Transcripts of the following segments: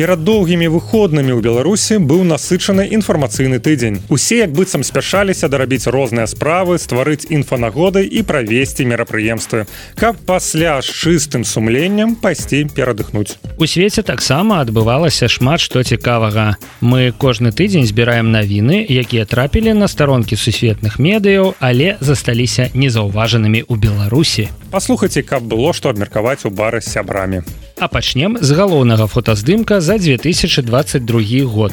перад доўгімі выходнымі ў беларусі быў насычаны інфармацыйны тыдзень. Усе як быццам спяшаліся дарабіць розныя справы стварыць інфанагоды і правесці мерапрыемствы каб пасля з чыстым сумленнем пайсці перадыхнуць. У свеце таксама адбывалася шмат што цікавага. Мы кожны тыдзень збіраем навіны якія трапілі на старонкі сусветных медыяў але засталіся незаўважанымі ў беларусі. Паслухайце каб было што абмеркаваць у бары з сябрамі А пачнем з галоўнага фотаздымка за 2022 год.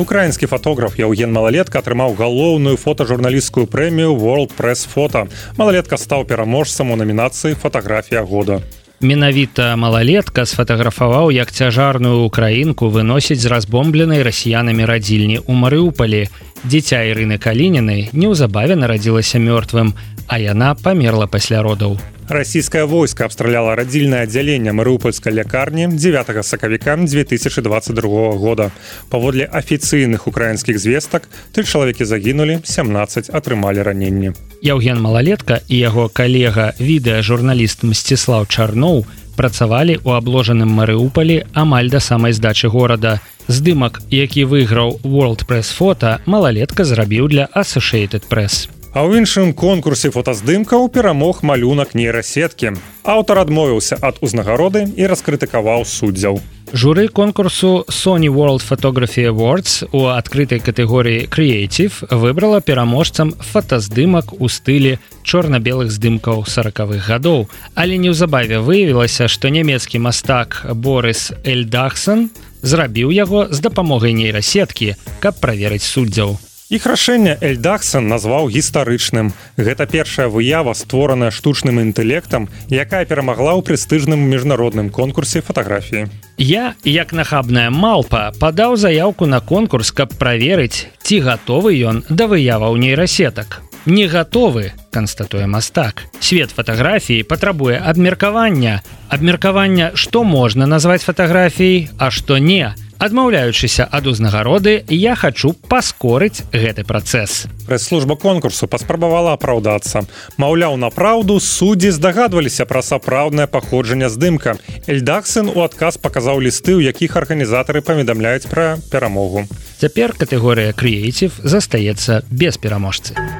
Украінскі фотограф Яўген малалетка атрымаў галоўную фотажурналісцкую прэмію World Пресс фото. Малалетка стаў пераможцам у намінацыі фатаграфія года. Менавіта малалетка сфатаграфаваў, як цяжарную украінку выносіць з разбомбленай расіянамі радзільні ў Марыўпалі. Дзіця Ірыны Калінінай неўзабаве нарадзілася мёртвым, а яна памерла пасля родаў. Расійскае войска абстраляла радзільнае аддзяленне марыупольскай лякарні 9 сакавіка 2022 года. Паводле афіцыйных украінскіх звестак тры чалавекі загінулі 17 атрымалі раненні. Яўген малалетка і яго калега відэажурналіст мсціслав Чарноў працавалі ў абложаным марыупалі амаль да самай здачы горада. Здымак, які выйграў World Пресс фото малалетка зрабіў для Associated Press. А ў іншым конкурсе фотаздымкаў перамог малюнак нейрасеткі. Аўтар адмовіўся ад узнагароды і раскрытыкаваў суддзяў. Журы конкурсу Sony World Photography Awards у адкрытай катэгорыі Creative выбрала пераможцам фотаздымак у стылі чорна-белых здымкаў сороквых гадоў. Але неўзабаве выявілася, што нямецкі мастак Борис Эльдахсон зрабіў яго з дапамогай нейрасеткі, каб праверыць суддзяў. Іх рашэнне Эльдахсон назваў гістарычным. Гэта першая выява, створаная штучным інтэлектам, якая перамагла ў прэстыжным міжнародным конкурсе фатаграфіі. Я, як нахабная малпа, падаў заяўку на конкурс, каб праверыць, ці гатовы ён да выяваў нейрасетак. Не гатовы, канстатуе мастак. Свет фатаграфіі патрабуе абмеркавання. Абмеркавання, што можна назваць фатаграфіяй, а што не, адмаўляючыся ад узнагароды я хочу паскорыць гэты працэс. Прэс-служба конкурсу паспрабавала апраўдацца. Маўляў на праўду суддзі здагадваліся пра сапраўднае паходжанне здымка эльдахсын у адказ паказаў лісты у якіх арганізатары паведамляюць пра перамогу. Цяпер катэгорыя крэейців застаецца без пераможцы. а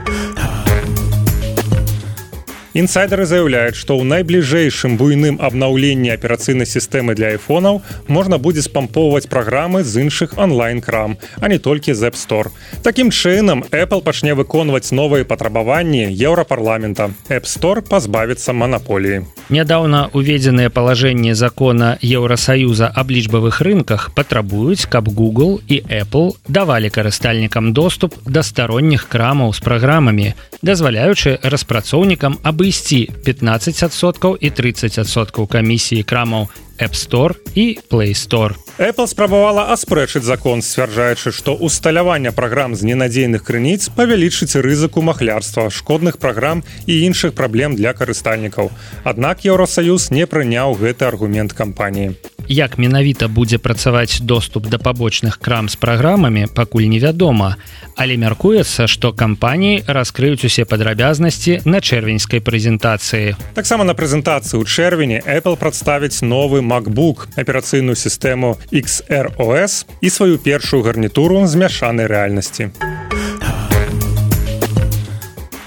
Інсайдеры заяўляюць, што ў найбліжэйшым буйным абнаўленні аперацыйнай сістэмы для айфонаў можна будзе спампоўваць праграмы з іншых онлайн-крам, а не толькі з App Store. Такім чынам Apple пачне выконваць новыя патрабаванні еўрапарламента. App Store пазбавіцца манаполіі. Нядаўна уведзеныя палажэнні закона Еўросаюза аб лічбавых рынках патрабуюць, каб Google і Apple давалі карыстальнікам доступ да старонніх крамаў з праграмамі, дазваляючы распрацоўнікам аб абысці 15соткаў і 30соткаў камісіі крамаў App Store і Play Store. Apple спрабавала аспрэчыць закон, сцвярджаючы, што усталяванне праграм з ненадзейных крыніц павялічыць рызыку махлярства, шкодных праграм і іншых праблем для карыстальнікаў. Аднак Еўросаюз не прыняў гэты аргумент кампаніі. Як менавіта будзе працаваць доступ да пабочных крам з праграмамі, пакуль невядома, але мяркуецца, што кампаніі раскрыюць усе падрабязнасці на чэрвеньскай прэзентацыі. Таксама на прэзентацыі ў чэрвені Apple прадставіць новы MacBook, аперацыйную сістэму XROS і сваю першую гарнітуру змяшанай рэальнасці.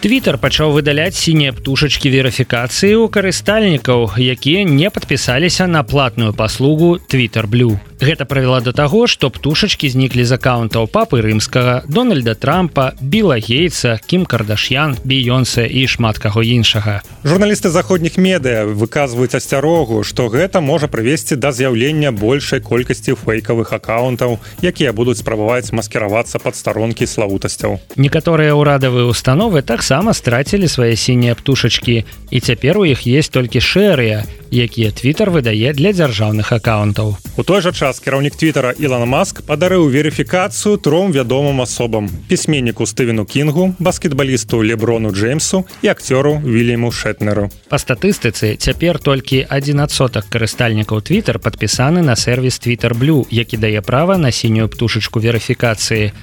Твиттер пачаў выдаляць сінія птушачкі верыфікацыі ў карыстальнікаў, якія не падпісаліся на платную паслугу Twitter Blue. Гэта правяла да таго, што птушачкі зніклі з аккаунтаў папы рымскага, Дональда Трампа, Біла Гейца, Кім Кардашян, Біёнса і шмат каго іншага. Журналісты заходніх медыа выказваюць асцярогу, што гэта можа прывесці да з'яўлення большай колькасці фэйкавых аккаунтаў, якія будуць спрабаваць маскіравацца пад старонкі славутасцяў. Некаторыя ўрадавыя установы таксама страцілі свае сінія птушачкі і цяпер у іх есть толькі шэрыя, якія Twitter выдае для дзяржаўных аккаунтаў. У той жа час кіраўнік твиттера Ілан Маск падарыў верыфікацыю тром вядомым асобам пісьменніку стывену кінгу баскетбалісту леброну джеймсу і акцёру вільяму шэтнеру па статыстыцы цяпер толькі адзін адсотак карыстальнікаў twitter падпісаны на сервіс twitter blue які дае права на сінюю птушачку верыфікацыі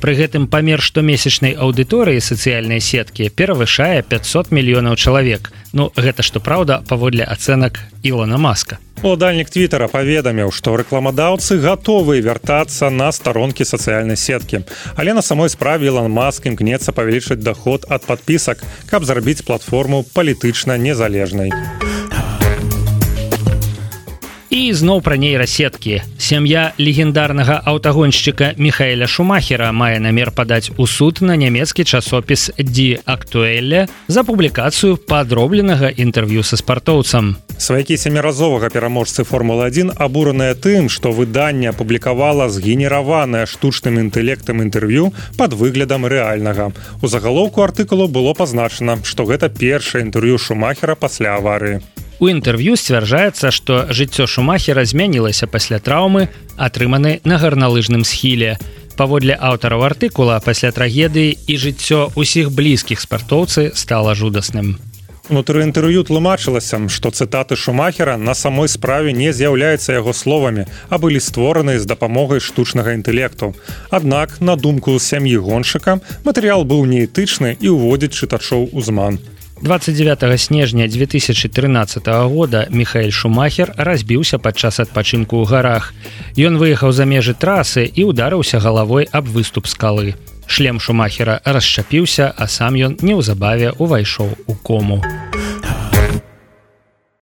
Пры гэтым памер штомесячнай аўдыторыі сацыяльнай сеткі перавышае 500 мільёнаў чалавек. Ну гэта што праўда паводле ацэнак Ілона Маска. Уладальнік твиттера паведаміў, што рэкламадаўцы гатовы вяртацца на старонкі сацыяльнай сеткі. Але на самой справе Ілон Маск імкнецца павялічыць даход ад падпісак, каб зрабіць платформу палітычна незалежнай і зноў пра нейрасеткі. Сям'я легендарнага аўтагоншчыка михаэля шумахера мае намер падаць у суд на нямецкі часопіс ди актуэля за публікацыю падробленага інтэрв'ю са спартоўцам. Сваякі семіразовага пераможцы формулы 1 абураныя тым што выданне апублікавала згенераванае штучным інтэлектам інтэрв'ю под выглядам рэальнага. У загалоўку артыкулу было пазначана што гэта першае інтэрв'ю шумахера пасля аварыі У інтэрв'ю сцвярджаецца, што жыццё шумахера змянілася пасля траўмы, атрыманай на гарналыжным схіле. Паводле аўтараў артыкула пасля трагедыі і жыццё ўсіх блізкіх спартоўцы стала жудасным. Унутры інтэрв'ю тлумачылася, што цытаты шумахера на самой справе не з'яўляецца яго словамі, а былі створаны з дапамогай штучнага інтэлекту. Аднак, на думку сям'і гоншчыка, матэрыял быў неэтычны і ўводзіць чытачоў у зман. 29 снежня 2013 года Михаэль Шумахер разбіўся падчас адпачынку ў гарах. Ён выехаў за межы трасы і ударыўся галавой аб выступ скалы. Шлем Шумахера расчапіўся, а сам ён неўзабаве ўвайшоў у кому.